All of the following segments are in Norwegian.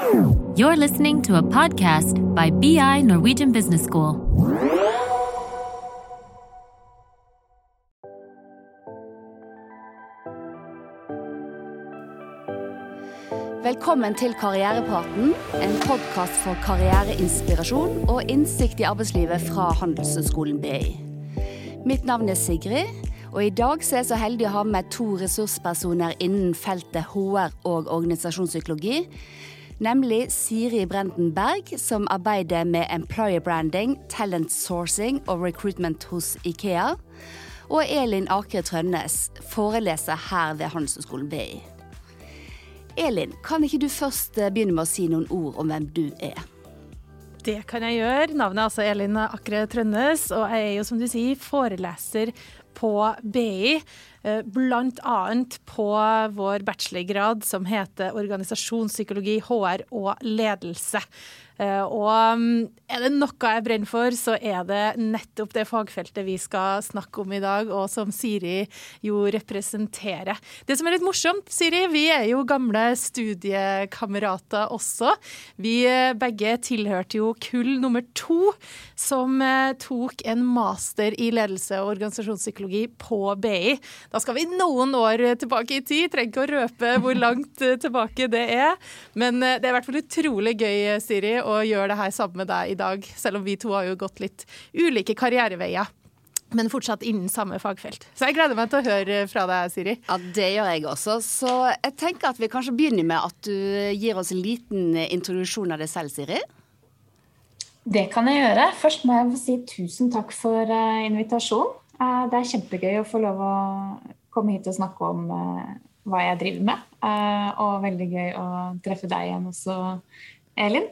You're listening to a podcast by BI Norwegian Business School. Velkommen til Karrierepraten, en podkast for karriereinspirasjon og innsikt i arbeidslivet fra Handelshøyskolen BI. Mitt navn er Sigrid, og i dag er jeg så heldig å ha med to ressurspersoner innen feltet HR og organisasjonspsykologi. Nemlig Siri Brenden Berg, som arbeider med employer branding, talent sourcing og recruitment hos Ikea. Og Elin Akre Trønnes, foreleser her ved Handelshøyskolen BI. Elin, kan ikke du først eh, begynne med å si noen ord om hvem du er? Det kan jeg gjøre. Navnet er altså Elin Akre Trønnes, og jeg er jo som du sier foreleser på BI. Eh, annet på vår bachelorgrad som heter organisasjonspsykologi, HR og ledelse. Eh, og mm, er det noe jeg brenner for, så er det nettopp det fagfeltet vi skal snakke om i dag, og som Siri jo representerer. Det som er litt morsomt, Siri, vi er jo gamle studiekamerater også. Vi eh, begge tilhørte jo kull nummer to, som eh, tok en master i ledelse og organisasjonspsykologi på BI. Da skal vi noen år tilbake i tid, trenger ikke å røpe hvor langt tilbake det er. Men det er i hvert fall utrolig gøy, Siri å gjøre det her sammen med deg i dag, selv om vi to har jo gått litt ulike karriereveier. Men fortsatt innen samme fagfelt. Så jeg gleder meg til å høre fra deg, Siri. Ja, Det gjør jeg også. Så jeg tenker at vi kanskje begynner med at du gir oss en liten introduksjon av deg selv, Siri. Det kan jeg gjøre. Først må jeg få si tusen takk for uh, invitasjonen. Uh, det er kjempegøy å få lov å komme hit og snakke om uh, hva jeg driver med. og veldig gøy å treffe deg igjen også, Elin.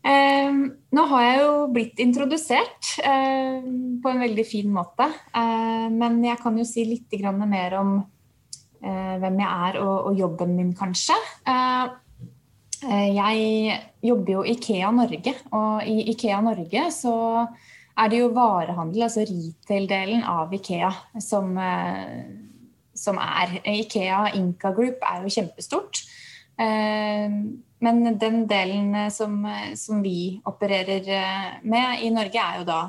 Uh, nå har jeg jo blitt introdusert eh, på en veldig fin måte. Eh, men jeg kan jo si litt mer om eh, hvem jeg er og, og, jobben min, kanskje. jeg jobber jo i Ikea Norge, og i Ikea Norge så er det jo varehandel, altså retail-delen av Ikea, som, som er Ikea Inca Group er jo kjempestort. Men den delen eh, som, eh, som, vi opererer eh, med i Norge, er jo da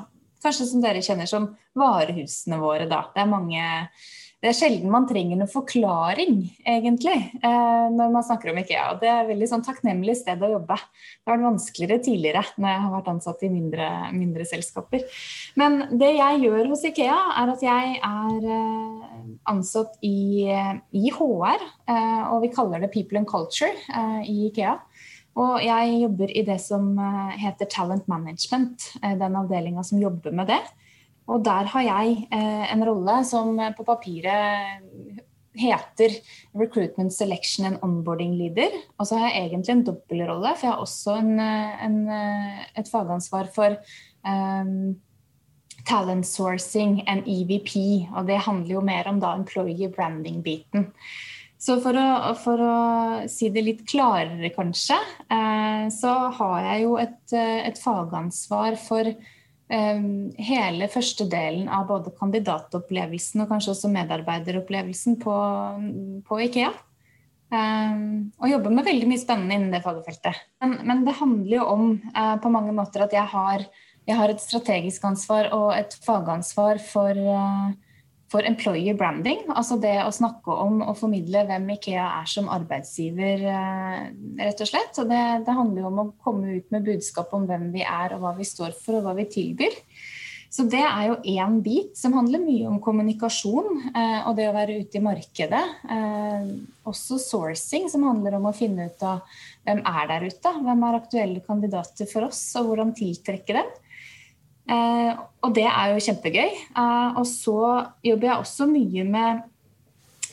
kanskje som dere kjenner som varehusene våre, da. Det er mange det er sjelden man trenger noen forklaring, egentlig, når man snakker om Ikea. og Det er et veldig sånn takknemlig sted å jobbe. Det har vært vanskeligere tidligere når jeg har vært ansatt i mindre, mindre selskaper. Men det jeg gjør hos Ikea, er at jeg er ansatt i, i, HR, eh, og vi kaller det People and Culture eh, i Ikea. Og jeg jobber i det som eh, heter Talent Management, den avdelinga som jobber med det. Og der har jeg en rolle som på papiret heter Recruitment Selection and Onboarding Leader. Og så har jeg egentlig en dobbeltrolle, for jeg har også en, en, et fagansvar for um, talent sourcing and EVP. Og det handler jo mer om da employee branding-biten. Så for å, for å, si det litt klarere, kanskje, eh, så har jeg jo et, eh, et fagansvar for eh, hele første delen av både kandidatopplevelsen og kanskje også medarbeideropplevelsen på, på Ikea. Eh, og jobber med veldig mye spennende innen det fagfeltet. Men, men det handler jo om eh, på mange måter at jeg har jeg har et strategisk ansvar og et fagansvar for, eh, for employer branding. Altså det å snakke om og formidle hvem Ikea er som arbeidsgiver, eh, rett og slett. Og det, det handler jo om å komme ut med budskap om hvem vi er og hva vi står for og hva vi tilbyr. Så det er jo én bit som handler mye om kommunikasjon eh, og det å være ute i markedet. Eh, også sourcing, som handler om å finne ut av hvem er der ute. Hvem er aktuelle kandidater for oss, og hvordan tiltrekke dem. Eh, og det er jo kjempegøy. Eh, og så jobber jeg også mye med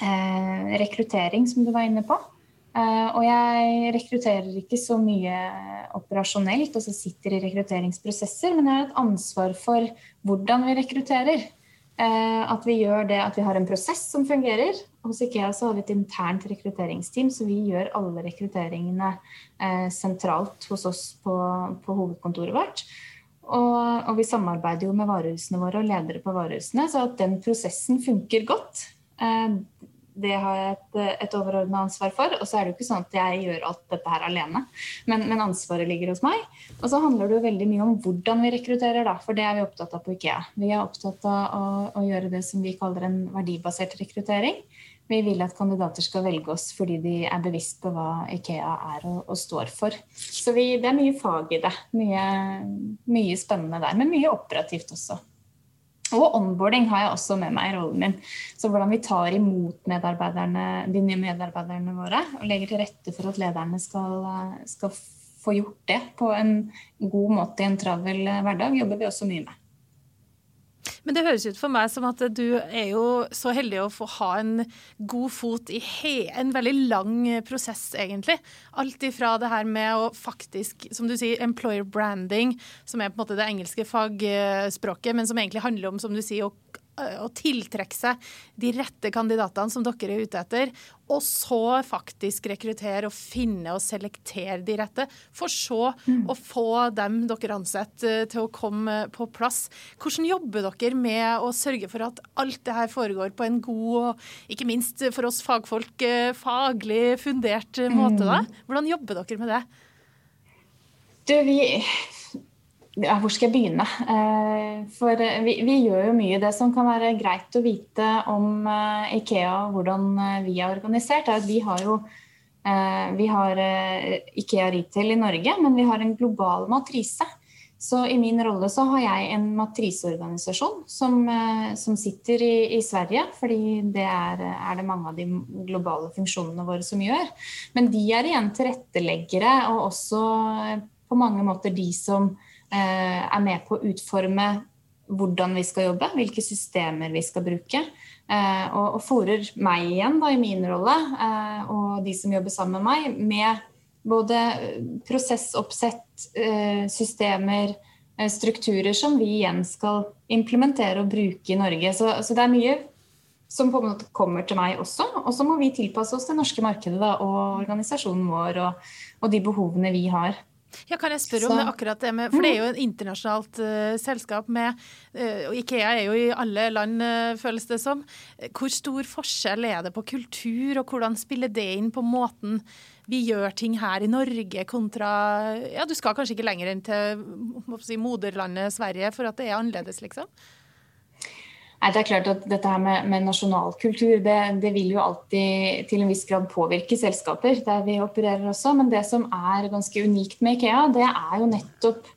eh, rekruttering, som du var inne på. Uh, og jeg rekrutterer ikke så mye operasjonelt, altså sitter i rekrutteringsprosesser, men jeg har et ansvar for hvordan vi rekrutterer. Uh, at vi gjør det at vi har en prosess som fungerer. Hos Ikea så har vi et internt rekrutteringsteam, så vi gjør alle rekrutteringene uh, sentralt hos oss på, på hovedkontoret vårt. Og, og, vi samarbeider jo med varehusene våre og ledere på varehusene, så at den prosessen funker godt, eh, det har jeg et, et overordna ansvar for. Og så er det jo ikke sånn at jeg gjør alt dette her alene, men, men, ansvaret ligger hos meg. Og så handler det jo veldig mye om hvordan vi rekrutterer, da, for det er vi opptatt av på Ikea. Vi er opptatt av å, å gjøre det som vi kaller en verdibasert rekruttering. Vi vil at kandidater skal velge oss fordi de er bevisst på hva Ikea er og, og står for. Så vi, det er mye fag i det. Mye, mye spennende der, men mye operativt også. Og onboarding har jeg også med meg i rollen min. Så hvordan vi tar imot de nye medarbeiderne våre og legger til rette for at lederne skal, skal få gjort det på en god måte i en travel hverdag, jobber vi også mye med. Men det høres ut for meg som at du er jo så heldig å få ha en god fot i en veldig lang prosess, egentlig. Alt ifra det her med å faktisk, som du sier, employer branding, som er på en måte det engelske fagspråket, men som egentlig handler om, som du sier, å å tiltrekke seg de rette kandidatene som dere er ute etter, og så faktisk rekruttere og finne og selektere de rette, for så mm. å få dem dere ansetter til å komme på plass. Hvordan jobber dere med å sørge for at alt det her foregår på en god og ikke minst for oss fagfolk faglig fundert måte? da? Mm. Hvordan jobber dere med det? Du, vi ja, hvor skal jeg begynne? Eh, for eh, vi, vi, gjør jo mye. Det som kan være greit å vite om eh, Ikea og hvordan vi er organisert, er at vi har jo vi har Ikea Retail i Norge, men vi har en global matrise. Så i min rolle så har jeg en matriseorganisasjon som, som sitter i, i, Sverige, fordi det er, er, det mange av de globale funksjonene våre som gjør. Men de er igjen tilretteleggere, og også på mange måter de som er med på å utforme hvordan vi skal jobbe, hvilke systemer vi skal bruke. Eh, og, og fòrer meg igjen da, i min rolle, eh, og de som jobber sammen med meg, med både prosessoppsett, systemer, strukturer som vi igjen skal implementere og bruke i Norge. Så, så, det er mye som på en måte kommer til meg også. Og så må vi tilpasse oss det norske markedet da, og organisasjonen vår og, og de behovene vi har. Ja, kan jeg spørre så. om det akkurat det med For det er jo et internasjonalt uh, selskap med uh, Og Ikea er jo i alle land, uh, føles det som. Hvor stor forskjell er det på kultur, og hvordan spiller det inn på måten vi gjør ting her i Norge kontra Ja, du skal kanskje ikke lenger enn til si, moderlandet Sverige for at det er annerledes, liksom? Nei, det er klart at Dette her med, med nasjonalkultur det, det, vil jo alltid til en viss grad påvirke selskaper der vi opererer også. Men det som er ganske unikt med Ikea, det er jo nettopp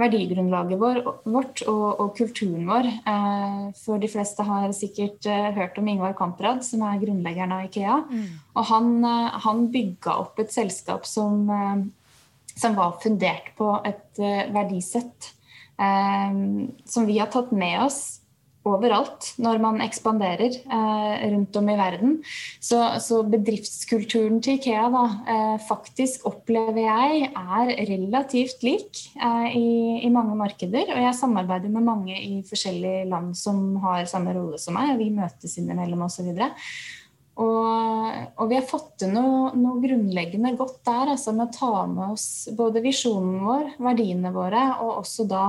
verdigrunnlaget vår, vårt og, og, kulturen vår. Eh, for de fleste har sikkert eh, hørt om Ingvar Kamprad, som er grunnleggeren av Ikea. Mm. Og han, eh, han bygga opp et selskap som, som var fundert på et verdisett som vi har tatt med oss overalt når man ekspanderer eh, rundt om i verden. Så, så bedriftskulturen til Ikea da, eh, faktisk opplever jeg er relativt lik eh, i, i, mange markeder. Og jeg samarbeider med mange i forskjellige land som har samme rolle som meg, og vi møtes innimellom osv. Og, og vi har fått til noe, noe grunnleggende godt der, altså med å ta med oss både visjonen vår, verdiene våre, og også da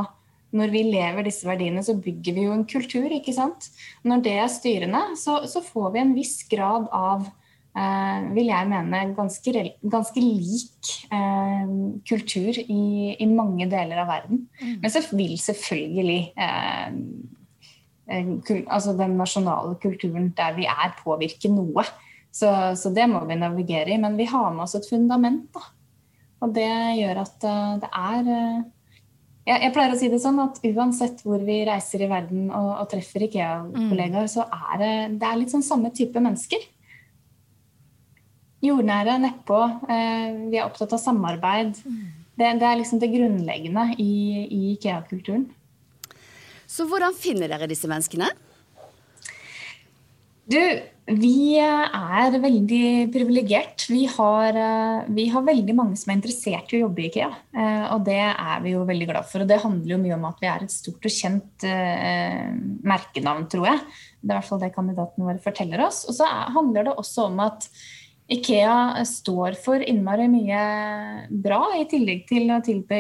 når vi lever disse verdiene, så bygger vi jo en kultur. ikke sant? Når det er styrende, så, så får vi en viss grad av eh, vil jeg mene ganske, ganske lik eh, kultur i, i, mange deler av verden. Mm. Men så vil selvfølgelig eh, eh, kul, altså den nasjonale kulturen der vi er, påvirke noe. Så, så, det må vi navigere i. Men vi har med oss et fundament. da. Og det gjør at uh, det er uh, jeg, jeg, pleier å si det sånn at uansett hvor vi reiser i verden og, og treffer IKEA-kollegaer, mm. så er det, det er litt sånn samme type mennesker. Jordnære, nedpå. Eh, vi er opptatt av samarbeid. Mm. Det, det, er liksom det grunnleggende i, i IKEA-kulturen. Så hvordan finner dere disse menneskene? Du, vi er veldig privilegert. Vi, eh, vi, har veldig mange som er interessert i å jobbe i IKEA. Eh, og det er vi jo veldig glad for. Og det handler jo mye om at vi er et stort og kjent uh, merkenavn, tror jeg. Det er i hvert fall det kandidatene våre forteller oss. Og så handler det også om at Ikea står for innmari mye bra. I tillegg til å tilby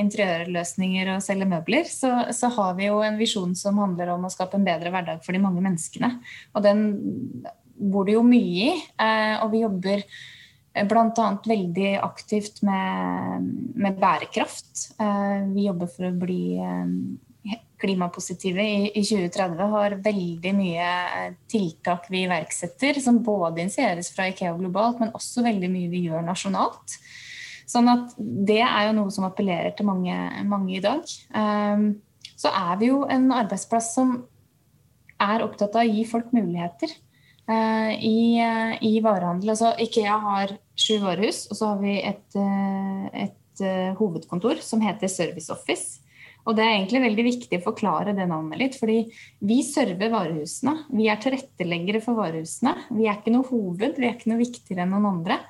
interiørløsninger og selge møbler, så, så, har vi jo en visjon som handler om å skape en bedre hverdag for de mange menneskene. Og den bor det jo mye i. Og vi jobber bl.a. veldig aktivt med, med bærekraft. Vi jobber for å bli klimapositive i, i 2030 har veldig mye eh, tiltak vi iverksetter, som både initieres fra Ikea globalt, men også veldig mye vi gjør nasjonalt. Sånn at det er jo noe som appellerer til mange, mange i dag. Um, så er vi jo en arbeidsplass som er opptatt av å gi folk muligheter. Uh, i, uh, i, varehandel. Altså, Ikea har sju varehus, og så har vi et, uh, et hovedkontor som heter Service Office. Og det er egentlig veldig viktig å forklare det navnet litt. fordi vi server varehusene. Vi er tilretteleggere for varehusene. Vi er ikke noe hoved, vi er ikke noe viktigere enn noen andre.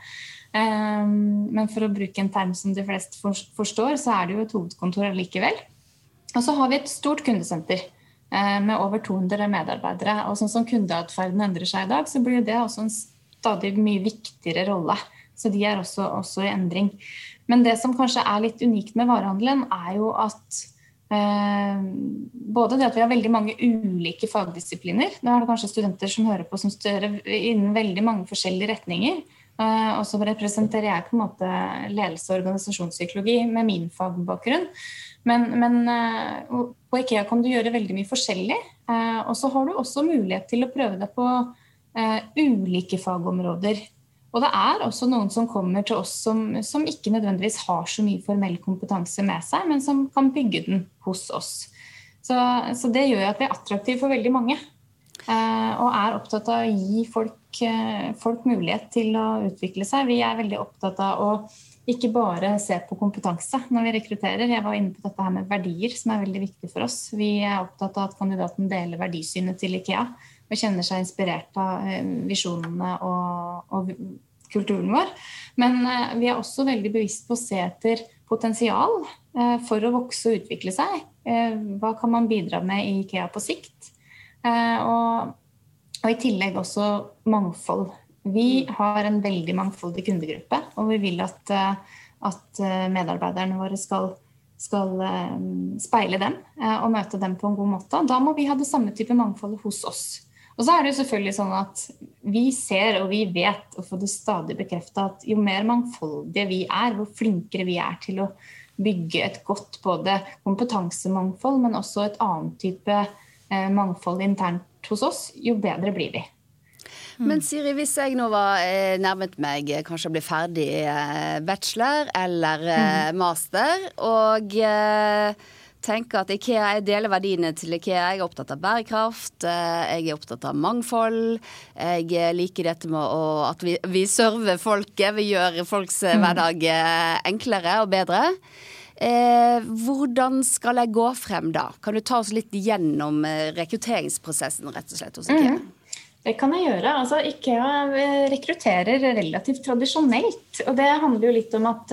Ehm, men for å bruke en term som de fleste forstår, så er det jo et hovedkontor likevel. Og så har vi et stort kundesenter eh, med over 200 medarbeidere. Og sånn som kundeatferden endrer seg i dag, så blir det også en stadig mye viktigere rolle. Så de er også, også i endring. Men det som kanskje er litt unikt med varehandelen, er jo at både det at vi har veldig mange ulike fagdisipliner. Da er det kanskje studenter som hører på som studerer innen veldig mange forskjellige retninger. Eh, og så representerer jeg på en måte ledelse og organisasjonspsykologi med min fagbakgrunn. Men, men eh, på Ikea kan du gjøre veldig mye forskjellig. Og så har du også mulighet til å prøve deg på ulike fagområder. Og det er også noen som kommer til oss som, som, ikke nødvendigvis har så mye formell kompetanse med seg, men som kan bygge den hos oss. Så, så det gjør at vi er attraktive for veldig mange. Eh, og er opptatt av å gi folk, eh, folk, mulighet til å utvikle seg. Vi er veldig opptatt av å ikke bare se på kompetanse når vi rekrutterer. Jeg var inne på dette her med verdier, som er veldig viktig for oss. Vi er opptatt av at kandidaten deler verdisynet til IKEA og kjenner seg inspirert av eh, visjonene og, og kulturen vår. Men eh, vi er også veldig bevisst på å se etter potensial eh, for å vokse og utvikle seg. Hva kan man bidra med i IKEA på sikt? Og, og i tillegg også mangfold. Vi har en veldig mangfoldig kundegruppe, og vi vil at, at medarbeiderne våre skal skal speile dem og møte dem på en god måte. Da må vi ha det samme type mangfoldet hos oss. Og så er det jo selvfølgelig sånn at vi ser og vi vet og får det stadig bekrefta at jo mer mangfoldige vi er, hvor flinkere vi er til å bygge et godt både kompetansemangfold, men også et annet type eh, mangfold internt hos oss, jo bedre blir vi. Mm. Men Siri, hvis jeg nå var eh, nærmet meg eh, kanskje å bli ferdig bachelor eller mm. master, og tenker at Ikea, jeg deler verdiene til Ikea. Jeg er opptatt av bærekraft, eh, jeg er opptatt av mangfold. Jeg liker dette med å, at vi, vi server folket, vi gjør folks eh, mm. hverdag eh, enklere og bedre. Eh, hvordan skal jeg gå frem da? Kan du ta oss litt gjennom rekrutteringsprosessen rett og slett hos Ikea? Mm. Det kan jeg gjøre. Altså, Ikea rekrutterer relativt tradisjonelt. Og det handler jo litt om at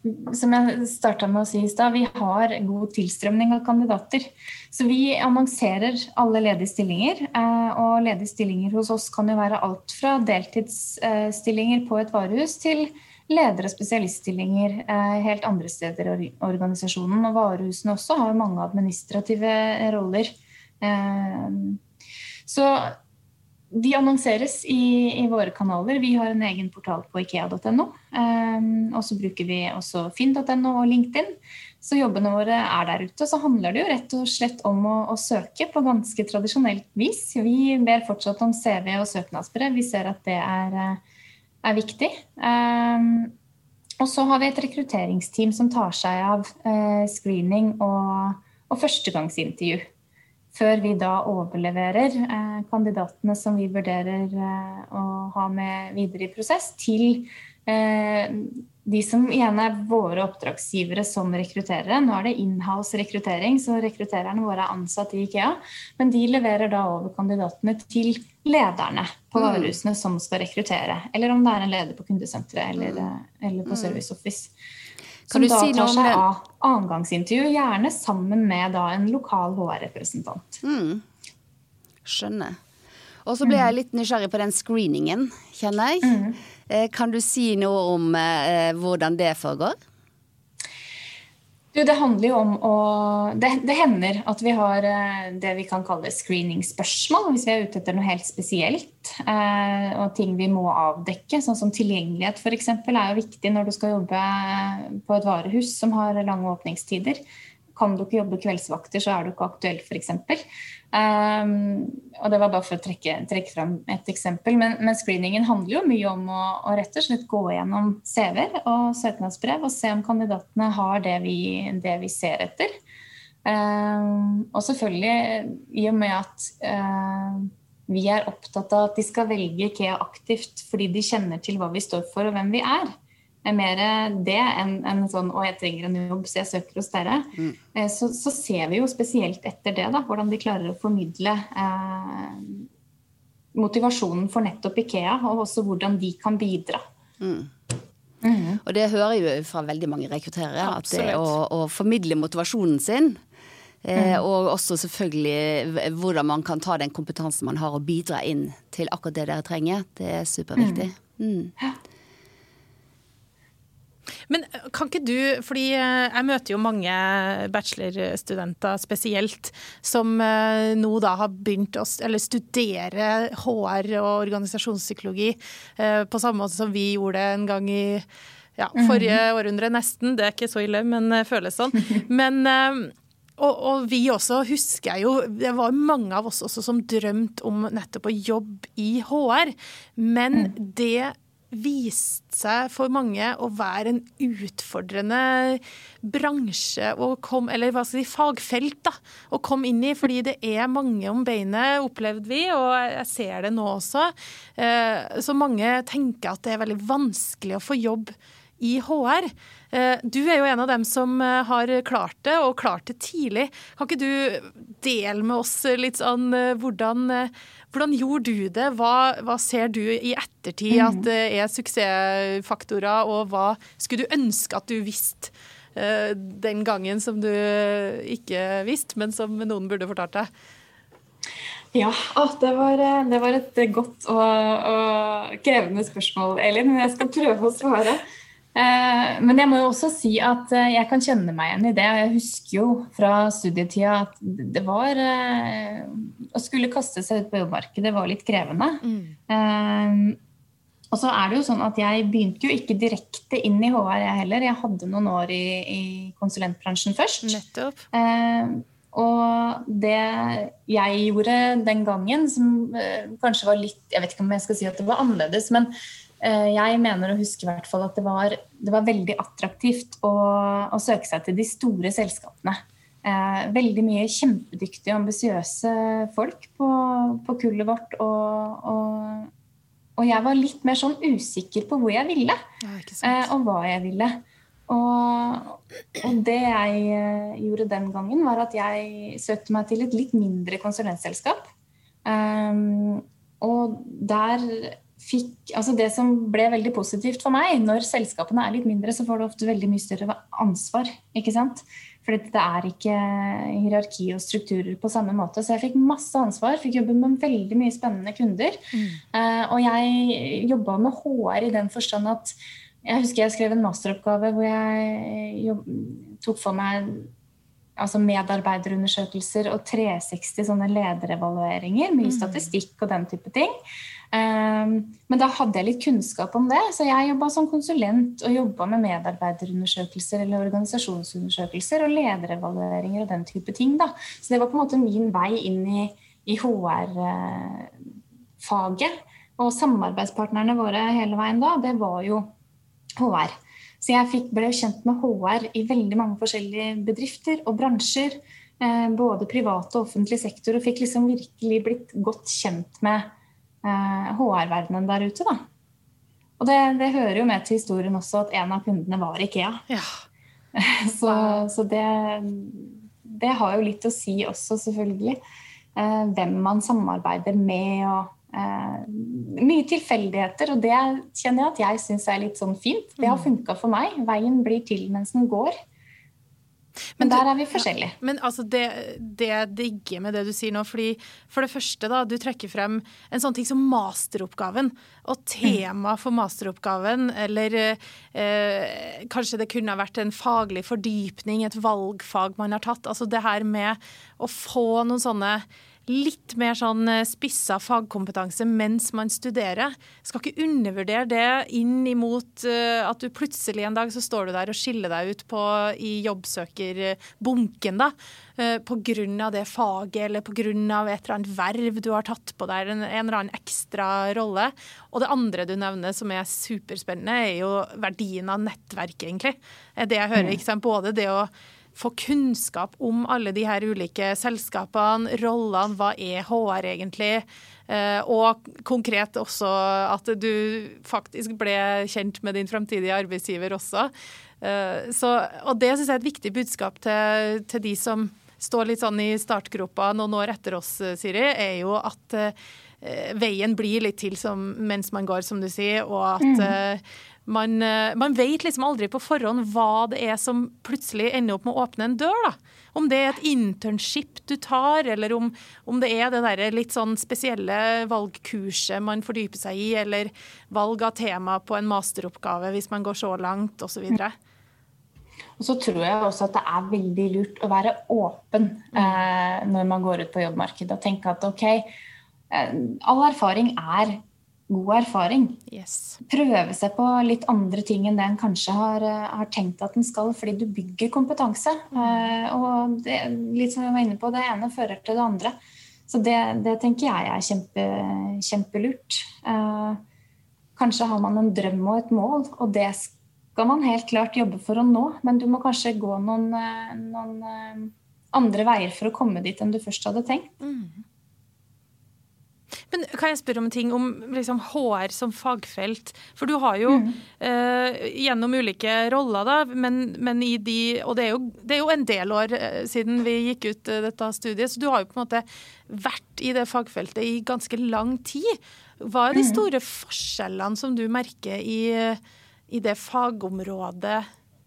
som jeg starta med å si i stad, vi har god tilstrømning av kandidater. Så vi annonserer alle ledige stillinger. Eh, og ledige stillinger hos oss kan jo være alt fra deltidsstillinger på et varehus til ledere og spesialiststillinger eh, helt andre steder i organisasjonen. Og varehusene også har mange administrative roller. Eh, så de annonseres i, i, våre kanaler. Vi har en egen portal på ikea.no. Um, og så bruker vi også finn.no og LinkedIn. Så jobbene våre er der ute. Så handler det jo rett og slett om å, å søke på ganske tradisjonelt vis. Vi ber fortsatt om CV og søknadsbrev. Vi ser at det er, eh, er viktig. Um, og så har vi et rekrutteringsteam som tar seg av uh, screening og, og førstegangsintervju før vi da overleverer eh, kandidatene som vi vurderer eh, å ha med videre i prosess, til eh, de som igjen er våre oppdragsgivere som rekrutterere. Nå er det inhouse rekruttering, så rekruttererne våre er ansatt i Ikea. Men de leverer da over kandidatene til lederne på mm. varehusene som skal rekruttere. Eller om det er en leder på kundesenteret eller, mm. eller på mm. Service Office. Som da si tar seg av annengangsintervju, gjerne sammen med da en lokal HR-representant. Mm. Skjønner. Og så ble jeg litt nysgjerrig på den screeningen, kjenner jeg. Mm. Eh, kan du si noe om eh, hvordan det foregår? Du, det handler jo om å det, det, hender at vi har eh, det vi kan kalle screening-spørsmål, hvis vi er ute etter noe helt spesielt. Eh, og ting vi må avdekke, sånn som tilgjengelighet f.eks. er jo viktig når du skal jobbe på et varehus som har lange åpningstider. Kan du ikke jobbe kveldsvakter, så er du ikke aktuell, f.eks. Um, og det var bare for å trekke, trekke fram et eksempel. Men, men, screeningen handler jo mye om å, å rett og slett gå gjennom CV-er og søknadsbrev og se om kandidatene har det vi, det vi ser etter. Um, og selvfølgelig, i og med at uh, vi er opptatt av at de skal velge IKEA aktivt fordi de kjenner til hva vi står for og hvem vi er, er mer det enn en sånn 'Å, jeg trenger en jobb, så jeg søker hos dere'. Mm. Eh, så, så, ser vi jo spesielt etter det, da, hvordan de klarer å formidle eh, motivasjonen for nettopp Ikea, og også hvordan de kan bidra. Mm. Mm. Og det hører jo fra veldig mange rekrutterere, at det å, å formidle motivasjonen sin Eh, mm. og også selvfølgelig hvordan man kan ta den kompetansen man har og bidra inn til akkurat det dere trenger. Det er superviktig. Mm. Men eh, kan ikke du, fordi eh, jeg møter jo mange bachelorstudenter spesielt, som eh, nå da har begynt å studere HR og organisasjonspsykologi på samme måte som vi gjorde en gang i ja, forrige mhm. århundre, nesten. Det er ikke så ille, men det føles sånn. Men og, og, vi også husker jeg jo Det var mange av oss også som drømte om nettopp å jobbe i HR. Men mm. det vist seg for mange å være en utfordrende bransje, kom, eller hva skal si, fagfelt, da, å komme inn i. Fordi det er mange om beinet, opplevde vi, og jeg ser det nå også. Eh, så mange tenker at det er veldig vanskelig å få jobb i HR. Eh, du er jo en av dem som eh, har klart det, og klart det tidlig. Kan ikke du dele med oss litt sånn hvordan hvordan gjorde du det? Hva, hva ser du i ettertid at det er suksessfaktorer, og hva skulle du ønske at du visste uh, den gangen som du ikke visste, men som noen burde fortalt deg? Ja, det var, det var, et godt og, og krevende spørsmål, Elin. Men jeg skal prøve å svare. Eh, men jeg må jo også si at eh, jeg kan kjenne meg igjen i det. Jeg husker jo fra studietida at det var eh, Å skulle kaste seg ut på jobbmarkedet var litt krevende. Mm. Og så er det jo sånn at jeg begynte jo ikke direkte inn i HR, jeg heller. Jeg hadde noen år i, i konsulentbransjen først. Nettopp. og det jeg gjorde den gangen, som kanskje var litt Jeg vet ikke om jeg skal si at det var annerledes, men jeg mener å huske i hvert fall at det var, det var veldig attraktivt å, å, søke seg til de store selskapene. Eh, veldig mye kjempedyktige, ambisiøse folk på, på, kullet vårt. Og, og, og, jeg var litt mer sånn usikker på hvor jeg ville, ja, eh, og hva jeg ville. Og, og, det jeg eh, gjorde den gangen, var at jeg søkte meg til et litt mindre konsulentselskap. Um, og der fikk Altså det som ble veldig positivt for meg, når selskapene er litt mindre, så får du ofte veldig mye større ansvar. ikke sant? For det er ikke hierarki og strukturer på samme måte. Så jeg fikk masse ansvar, fikk jobbe med veldig mye spennende kunder. Mm. Uh, og jeg jobba med HR i den forstand at jeg husker jeg skrev en masteroppgave hvor jeg jobb, tok for meg altså medarbeiderundersøkelser og 360 sånne lederevalueringer. Mye mm. statistikk og den type ting. Ehm, men da hadde jeg litt kunnskap om det, så jeg jobba som konsulent og jobba med medarbeiderundersøkelser eller organisasjonsundersøkelser og lederevalueringer og den type ting. Da. Så det var på en måte min vei inn i, i HR-faget. Og samarbeidspartnerne våre hele veien da, det var jo HR. Så jeg ble kjent med HR i veldig mange forskjellige bedrifter og bransjer. Eh, både privat og offentlig sektor, og fikk liksom virkelig blitt godt kjent med HR-verdenen eh, der ute. Da. Og det, det, hører jo med til historien også at en av kundene var Ikea. Ja. så, så det, det, har jo litt å si også, selvfølgelig. Eh, hvem man samarbeider med og eh, Mye tilfeldigheter, og det kjenner jeg at jeg syns er litt sånn fint. Det har mm. funka for meg. Veien blir til mens den går. Men, der er vi forskjellige. Ja, men altså det, det digger med det du sier nå, fordi for det første, da, du trekker frem en sånn ting som masteroppgaven. Og tema for masteroppgaven, eller eh, kanskje det kunne ha vært en faglig fordypning, et valgfag man har tatt. Altså det her med å få noen sånne litt mer sånn eh, spissa fagkompetanse mens man studerer. Skal ikke undervurdere det inn imot uh, at du plutselig en dag så står du der og skiller deg ut på, i jobbsøkerbunken, da. Pga. på grunn av det faget eller av et eller annet verv du har tatt på deg, en, en eller annen ekstra rolle. Og det andre du nevner som er superspennende, er jo verdien av nettverk, egentlig. Det jeg hører, ikke sant. Både det å få kunnskap om alle de her ulike selskapene, rollene, hva er HR egentlig? Eh, og konkret også at du faktisk ble kjent med din fremtidige arbeidsgiver også. Eh, så, og det syns jeg er et viktig budskap til, til, de som står litt sånn i startgropa noen år etter oss, Siri, er jo at eh, veien blir litt til som, mens man går, som du sier, og at mm man, eh, man, vet liksom aldri på forhånd hva det er som plutselig ender opp med å åpne en dør. da. Om det er et internship du tar, eller om, om det er det der litt sånn spesielle valgkurset man fordyper seg i, eller valg av tema på en masteroppgave hvis man går så langt, osv. Og så tror jeg også at det er veldig lurt å være åpen eh, når man går ut på jobbmarkedet og tenke at ok, eh, all erfaring er god erfaring. Yes. Prøve seg på litt andre ting enn det en kanskje har, eh, har tenkt at en skal, fordi du bygger kompetanse. Uh, og det, litt som jeg var inne på, det ene fører til det andre. Så det, det tenker jeg er kjempe, kjempelurt. Uh, kanskje har man en drøm og et mål, og det skal man helt klart jobbe for å nå, men du må kanskje gå noen, noen andre veier for å komme dit enn du først hadde tenkt. Mm. Men kan jeg spørre om en ting om liksom, HR som fagfelt? For du har jo mm. eh, gjennom ulike roller, da, men, men i de Og det er, jo, det er, jo, en del år eh, siden vi gikk ut uh, dette studiet, så du har jo på en måte vært i det fagfeltet i ganske lang tid. Hva er de mm. store forskjellene som du merker i, i det fagområdet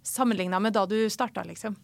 sammenligna med da du starta, liksom?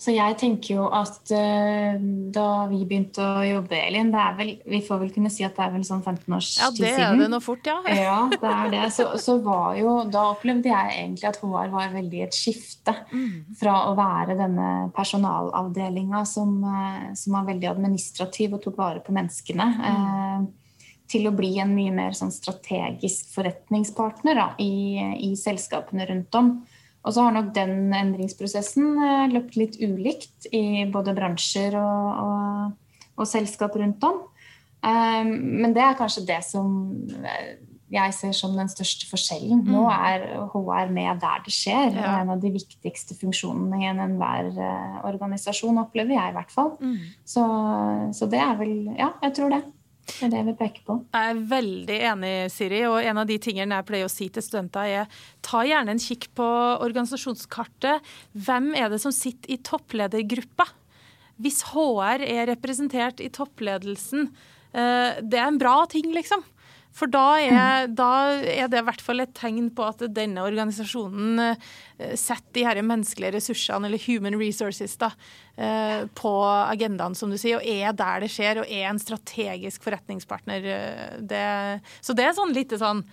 Så jeg tenker jo at uh, da vi begynte å jobbe, Elin er vel, Vi får vel kunne si at det er vel sånn 15 års tid siden. Ja, det er det nå fort, ja. ja, det er det. Så, så, var jo Da opplevde jeg egentlig at HR var veldig et skifte mm. fra å være denne personalavdelinga som, uh, som, var veldig administrativ og tok vare på menneskene, mm. uh, til å bli en mye mer sånn strategisk forretningspartner da, i, i selskapene rundt om. Og så har nok den endringsprosessen eh, løpt litt ulikt i både bransjer og, og, og selskap rundt om. Um, men det er kanskje det som eh, jeg ser som den største forskjellen. Nå mm. er HR med der det skjer. Det er En av de viktigste funksjonene i enhver organisasjon, opplever jeg i hvert fall. Mm. Så, så, det er vel Ja, jeg tror det. Det er det vi peker på. Jeg er veldig enig, Siri. Og en av de tingene jeg pleier å si til studenter, er ta gjerne en kikk på organisasjonskartet. Hvem er det som sitter i toppledergruppa? Hvis HR er representert i toppledelsen, eh, det er en bra ting, liksom. For da er, da er, det i hvert fall et tegn på at denne organisasjonen eh, setter de her menneskelige ressursene, eller human resources, da, eh, på agendaen, som du sier, og er der det skjer, og er en strategisk forretningspartner. Eh, det, så det er sånn lite sånn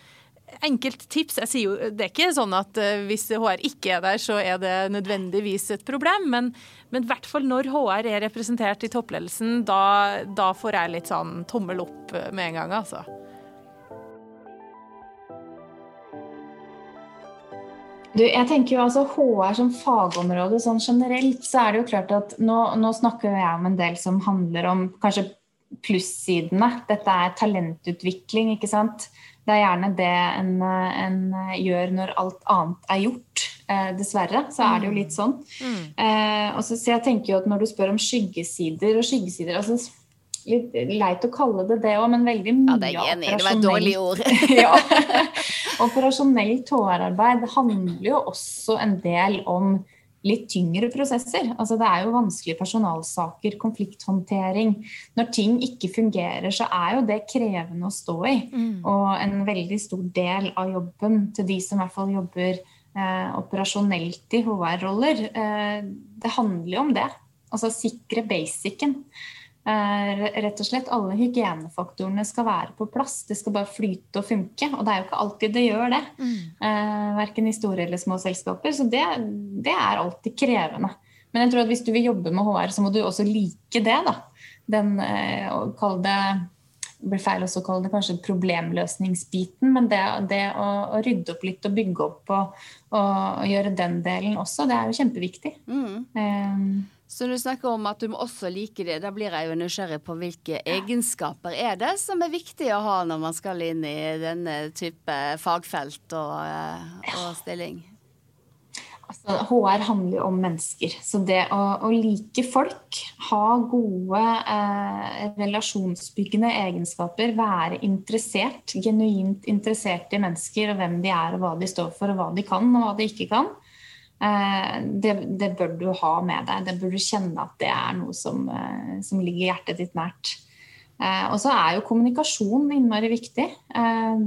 enkelt tips. Jeg sier jo, Det er ikke sånn at hvis HR ikke er der, så er det nødvendigvis et problem. Men, men i hvert fall når HR er representert i toppledelsen, da, da får jeg litt sånn tommel opp med en gang, altså. Du, jeg tenker jo altså HR som fagområde sånn generelt, så er det jo klart at nå, nå snakker jeg om en del som handler om kanskje plussidene. Dette er talentutvikling, ikke sant. Det er gjerne det en, en gjør når alt annet er gjort. Eh, dessverre så er det jo litt sånn. Mm. Eh, og så, så jeg tenker jo at Når du spør om skyggesider og skyggesider altså litt leit å kalle det det òg, men veldig mye ja, det er enig. Det var et dårlig ord. ja. Operasjonelt HR-arbeid handler jo også en del om litt tyngre prosesser. Altså det er jo vanskelige personalsaker, konflikthåndtering. Når ting ikke fungerer, så er jo det krevende å stå i. Mm. Og en veldig stor del av jobben til de som i hvert fall jobber eh, operasjonelt i HR-roller. Eh, det handler jo om det. Altså sikre basicen. Eh, rett og slett Alle hygienefaktorene skal være på plass. Det skal bare flyte og funke. Og det er jo ikke alltid det gjør det. Mm. Eh, verken i store eller små selskaper. Så det, det, er alltid krevende. Men jeg tror at hvis du vil jobbe med HR, så må du også like det. da. Den, eh, kall det det blir feil også å kalle det kanskje problemløsningsbiten, men det, det å, å, rydde opp litt og bygge opp og, og, gjøre den delen også, det er jo kjempeviktig. Mm. Um, så du snakker om at du må også like det. Da blir jeg jo nysgjerrig på hvilke egenskaper er det som er viktig å ha når man skal inn i denne type fagfelt og, eh, og stilling? Altså, HR handler jo om mennesker. Så det å, å like folk, ha gode eh, relasjonsbyggende egenskaper, være interessert, genuint interessert i mennesker og hvem de er og hva de står for og hva de kan og hva de ikke kan, det, det, bør du ha med deg. Det bør du kjenne at det er noe som, eh, som ligger hjertet ditt nært. Eh, og så er jo kommunikasjon innmari viktig. Eh,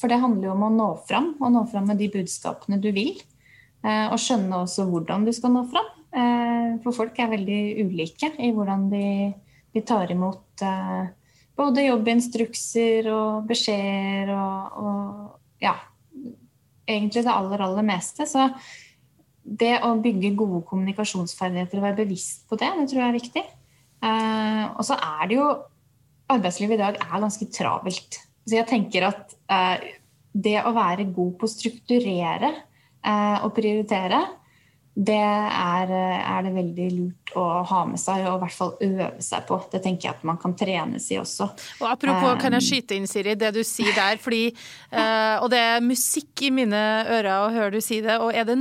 for det handler jo om å nå fram, og nå fram med de budskapene du vil. Eh, og skjønne også hvordan du skal nå fram. Eh, for folk er veldig ulike i hvordan de, de tar imot eh, både jobbinstrukser og beskjeder og, og ja, egentlig det aller, aller meste. Så det å bygge gode kommunikasjonsferdigheter og være bevisst på det, det tror jeg er viktig. Eh, og så er det jo Arbeidslivet i dag er ganske travelt. Så jeg tenker at eh, det å være god på å strukturere Eh, og prioritere, det er, er, det veldig lurt å ha med seg og i hvert fall øve seg på. Det tenker jeg at man kan trenes i også. Og Apropos, kan jeg eh, skyte inn, Siri, det du sier der. fordi, uh, Og det er musikk i mine ører å høre du si det. Og er det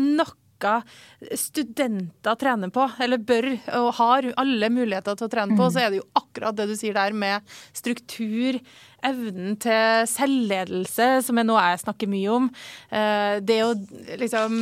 noe studenter trener på, eller bør og har alle muligheter til å trene på, mm. så er det jo akkurat det du sier der med struktur, evnen til selvledelse, som er noe jeg snakker mye om. Eh, det å liksom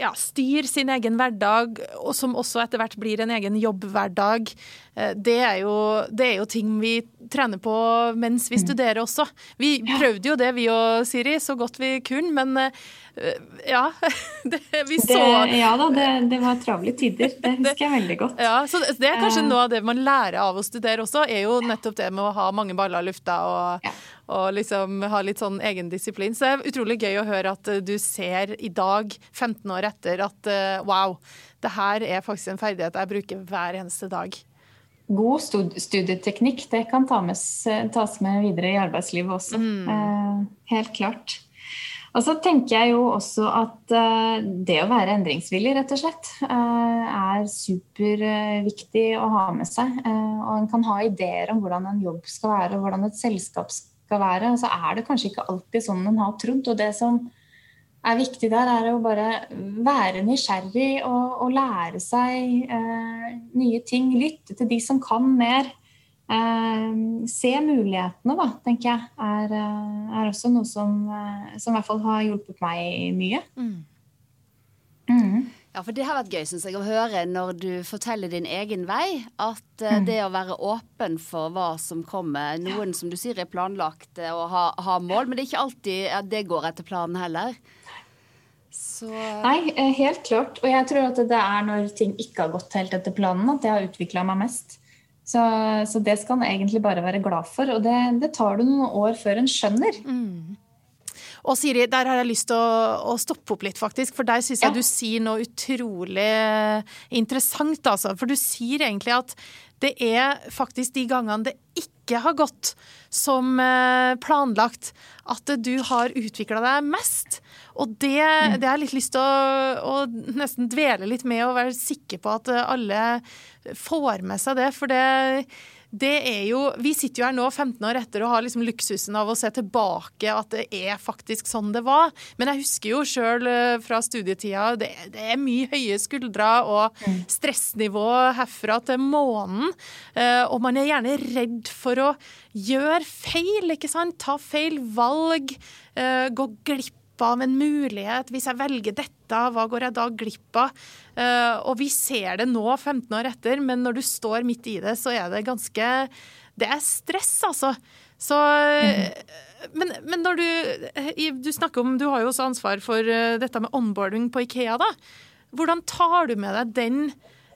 ja, styre sin egen hverdag, og som også etter hvert blir en egen jobbhverdag. Eh, det er, jo, det er jo ting vi trener på mens vi mm. studerer også. Vi prøvde jo det, vi og Siri, så godt vi kunne, men eh, ja. Det, vi så det, Ja da, det, det, var travle tider. Det husker jeg veldig godt. Ja, så Det er kanskje noe av det man lærer av å studere også, er jo nettopp det med å ha mange baller i lufta og, ja. Og liksom ha litt sånn egendisiplin. Så det er utrolig gøy å høre at du ser i dag, 15 år etter, at eh, wow, det her er faktisk en ferdighet jeg bruker hver eneste dag god studieteknikk det kan tas med videre i arbeidslivet også. Mm. Eh, helt klart. Og så tenker jeg jo også at eh, det å være endringsvillig, rett og slett, eh, er superviktig å ha med seg. Og en kan ha ideer om hvordan en jobb skal være, og hvordan et selskap skal være. Så er det kanskje ikke alltid sånn en har trodd. Og det som er viktig der, er å bare være nysgjerrig og, og lære seg eh, nye ting. Lytte til de som kan mer. Eh, se mulighetene, da, tenker jeg, er, eh, er også noe som, eh, som, i hvert fall har hjulpet meg mye. Mm. Mm. Ja, for Det har vært gøy synes jeg, å høre når du forteller din egen vei. At uh, mm. det å være åpen for hva som kommer Noen som du sier er planlagt og har har mål, men det er ikke alltid at det går etter planen heller. Så... Nei, eh, helt klart. Og jeg tror at det er når ting ikke har gått helt etter planen, at det har utvikla meg mest. Så, så, det skal en egentlig bare være glad for. Og det, det tar du noen år før en skjønner. Mm. Og Siri, der har jeg lyst til å, å stoppe opp litt, faktisk. For der syns jeg ja. du sier noe utrolig interessant, altså. For du sier egentlig at det er faktisk de gangene det ikke har gått som eh, planlagt, at du har utvikla deg mest. Og det, mm. det har jeg litt lyst til å, å, nesten dvele litt med og være sikker på at alle får med seg det. For det det er jo Vi sitter jo her nå 15 år etter og har liksom luksusen av å se tilbake at det er faktisk sånn det var. Men jeg husker jo sjøl eh, fra studietida det, det, er mye høye skuldre og mm. stressnivå herfra til månen. Eh, og man er gjerne redd for å gjøre feil, ikke sant? Ta feil valg. Eh, gå glipp av en mulighet. Hvis jeg velger dette, hva går jeg da glipp av? Uh, og vi ser det nå, 15 år etter, men når du står midt i det, så er det ganske Det er stress, altså. Så uh, Men, men, når du, du snakker om Du har jo også ansvar for dette med onboarding på Ikea. da. Hvordan tar du med deg den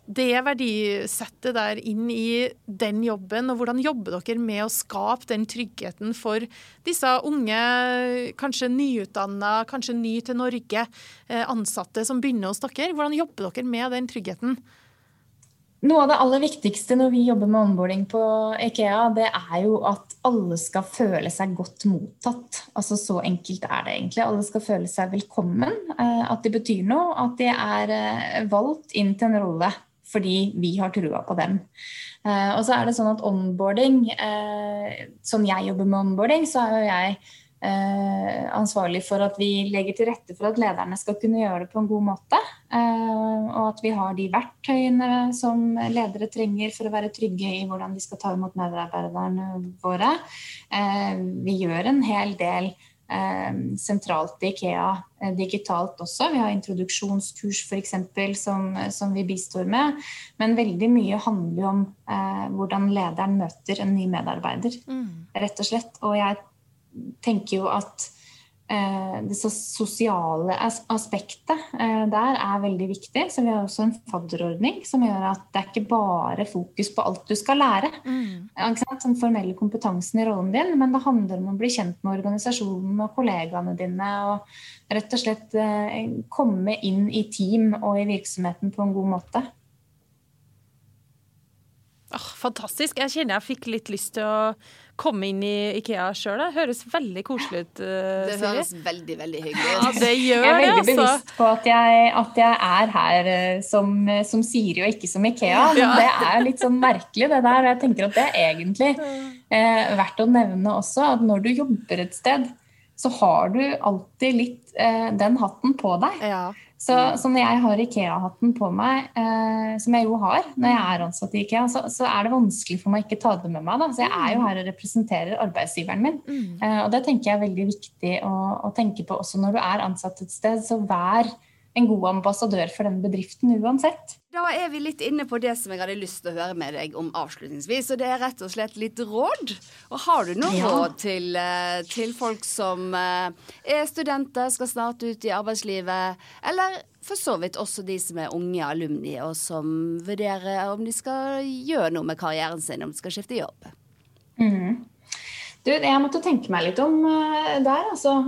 det verdisettet der inn i den jobben, og hvordan jobber dere med å skape den tryggheten for disse unge, kanskje nyutdanna, kanskje ny til Norge, eh, ansatte som begynner hos dere? Hvordan jobber dere med den tryggheten? Noe av det aller viktigste når vi jobber med onboarding på Ikea, det er jo at alle skal føle seg godt mottatt. Altså Så enkelt er det egentlig. Alle skal føle seg velkommen. Eh, at de betyr noe. At de er eh, valgt inn til en rolle fordi vi har trua på dem. Eh, og så er det sånn at onboarding eh, Sånn jeg jobber med onboarding, så er jo jeg eh, ansvarlig for at vi legger til rette for at lederne skal kunne gjøre det på en god måte. Og at vi har de verktøyene som ledere trenger for å være trygge i hvordan de skal ta imot medarbeiderne våre. Vi gjør en hel del sentralt i Ikea eh, digitalt også. Vi har introduksjonskurs f.eks. Som, som vi bistår med. Men veldig mye handler jo om eh, hvordan lederen møter en ny medarbeider, mm. rett og slett. Og jeg tenker jo at det sosiale aspektet eh, der er veldig viktig. Så vi har også en fadderordning som gjør at det er ikke bare fokus på alt du skal lære. Mm. Den formelle kompetansen i rollen din, men det handler om å bli kjent med organisasjonen og kollegaene dine. Og rett og slett eh, komme inn i team og i virksomheten på en god måte. Fantastisk. Jeg kjenner jeg fikk litt lyst til å komme inn i Ikea sjøl. Det høres veldig koselig ut. Uh, det høres veldig, veldig hyggelig ut. Ja, det gjør det, Jeg er veldig det, altså. bevisst på at jeg, at jeg er her uh, som, som, Siri og ikke som Ikea. Ja. Det er litt sånn merkelig, det der. Jeg tenker at det er egentlig uh, verdt å nevne også at når du jobber et sted, så har du alltid litt den hatten på deg. Ja. Så, så, når jeg har Ikea-hatten på meg, eh, som jeg jo har når jeg er ansatt i Ikea, så, så, er det vanskelig for meg ikke ta det med meg. Da. Så jeg er jo mm. her og representerer arbeidsgiveren min. Mm. Eh, og det tenker jeg er veldig viktig å, å, tenke på også når du er ansatt et sted. Så vær en god ambassadør for den bedriften uansett. Da er vi litt inne på det som jeg hadde lyst til å høre med deg om avslutningsvis. Og det er rett og slett litt råd. Og har du noe ja. råd til, eh, til, folk som eh, er studenter, skal snart ut i arbeidslivet, eller for så vidt også de som er unge alumni, og som vurderer om de skal gjøre noe med karrieren sin, om de skal skifte jobb? Mm. Du, jeg måtte tenke meg litt om uh, der, altså.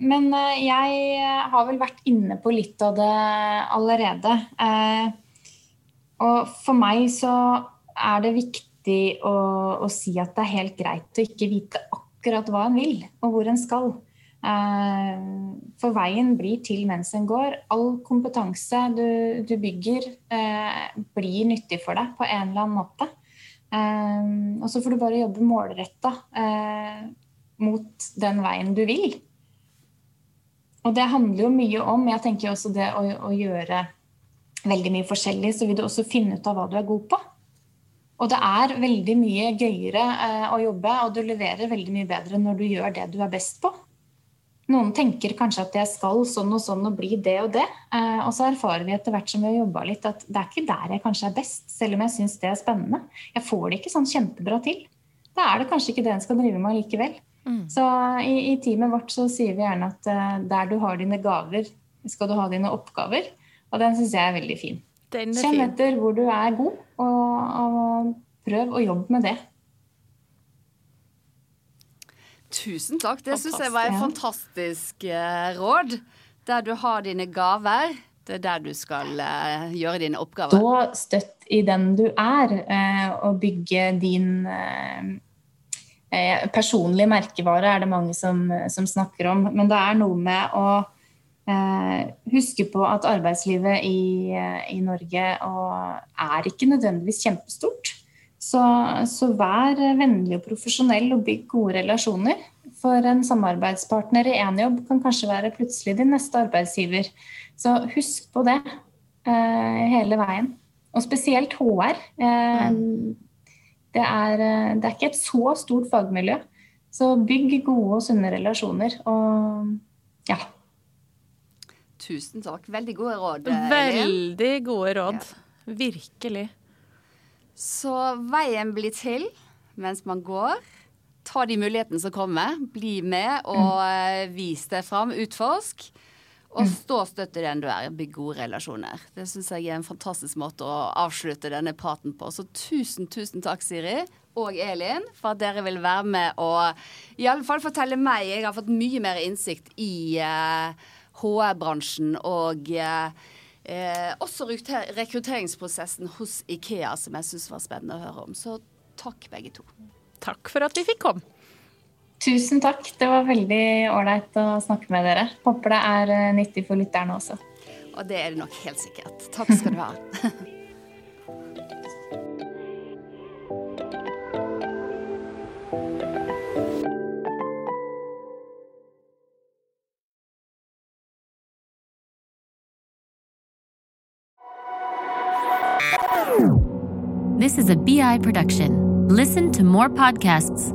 Men uh, jeg har vel vært inne på litt av det allerede. og for meg så er det viktig å, å, si at det er helt greit å ikke vite akkurat hva en vil, og hvor en skal. for veien blir til mens en går. All kompetanse du, du bygger, blir nyttig for deg på en eller annen måte. Og så får du bare jobbe målretta mot den veien du vil. Og det handler jo mye om Jeg tenker også det å, å, gjøre veldig mye forskjellig, så vil du også finne ut av hva du er god på. Og det er veldig mye gøyere eh, å jobbe, og du leverer veldig mye bedre når du gjør det du er best på. Noen tenker kanskje at jeg skal sånn og sånn og bli det og det. Eh, og så erfarer vi etter hvert som vi har jobba litt, at det er ikke der jeg kanskje er best, selv om jeg syns det er spennende. Jeg får det ikke sånn kjempebra til. Da er det kanskje ikke det en skal drive med likevel. Mm. Så i, i, teamet vårt så sier vi gjerne at uh, der du har dine gaver, skal du ha dine oppgaver. Og den syns jeg er veldig fin. Kjenn etter hvor du er god, og, og prøv å jobbe med det. Tusen takk. Det syns jeg var et fantastisk uh, råd. Der du har dine gaver. Det er der du skal uh, gjøre dine oppgaver. Stå støtt i den du er, uh, og bygge din personlige merkevare, er det mange som, som, snakker om. Men det er noe med å huske på at arbeidslivet i, i Norge er ikke nødvendigvis kjempestort. Så, så, vær vennlig og profesjonell og bygg gode relasjoner. For en samarbeidspartner i én jobb kan kanskje være plutselig din neste arbeidsgiver. Så husk på det eh, hele veien. Og spesielt HR. Eh, det, er, eh, det, er, ikke et så stort fagmiljø. Så bygg gode og sunne relasjoner. Og ja. Tusen takk. Veldig gode råd. Veldig gode råd. Ja. Virkelig. Så veien blir til mens man går. ta de mulighetene som kommer. Bli med og mm. vis deg fram. Utforsk. Og mm. stå støtt i den du er. Bygg gode relasjoner. Det syns jeg er en fantastisk måte å avslutte denne praten på. Så tusen, tusen takk, Siri og Elin, for at dere vil være med og i alle fall fortelle meg Jeg har fått mye mer innsikt i uh, HR-bransjen og uh, uh, også rekrutteringsprosessen hos Ikea, som jeg syns var spennende å høre om. Så takk, begge to. Takk for at vi fikk komme. Tusen takk. Det var veldig ålreit å snakke med dere. Håper det er nyttig for lytterne også. Og det er det nok helt sikkert. Takk skal du ha. This is a BI production. Listen to more podcasts.